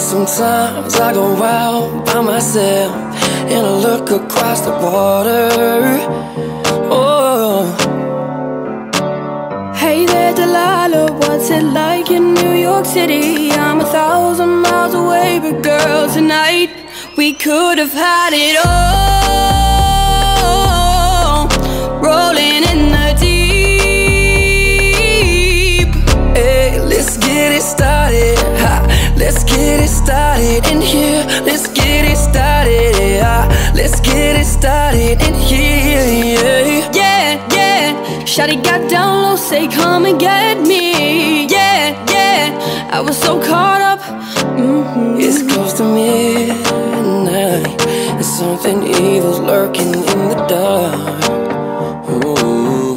sometimes I go out by myself and I look across the water. Oh. Hey there, Delilah, what's it like in New York City? I'm a thousand miles away, but girl, tonight we could have had it all. Let's get it started in here. Let's get it started. Yeah, let's get it started in here. Yeah, Yeah, yeah. Shawty got down low, say come and get me. Yeah, yeah. I was so caught up. hmm it's close to midnight. And something evil's lurking in the dark. Ooh.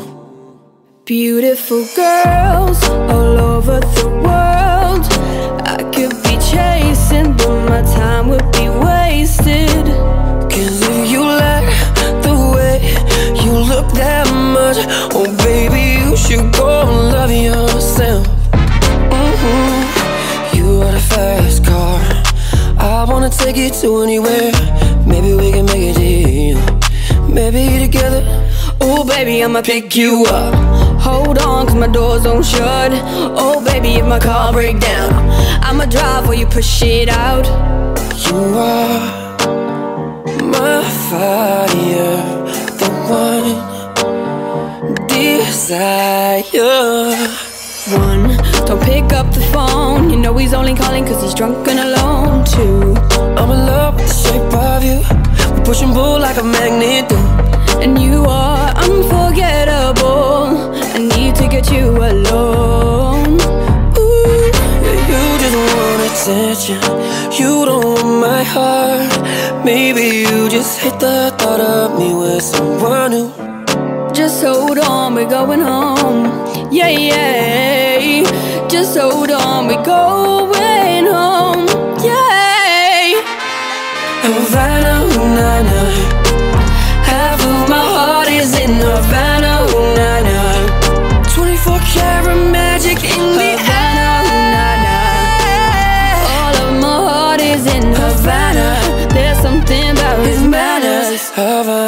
Beautiful girls all over the world. Chasing, but my time would be wasted. Cause if you like the way you look that much, oh baby, you should go and love yourself. hmm You are the fast car. I wanna take you to anywhere. Maybe we can make a deal. Maybe together. Oh, baby, I'ma pick you up. Hold on, cause my doors don't shut. Oh, baby, if my car break down, I'ma drive while you push it out. You are my fire, the one desire. One, don't pick up the phone. You know he's only calling cause he's drunk and alone. Two, I'm in love with the shape of you. We push and pull like a magnet do. and you are You don't want my heart. Maybe you just hate the thought of me with someone new. Just hold on, we're going home. Yeah, yeah. Just hold on, we're going in Havana. There's something about his manners. Havana.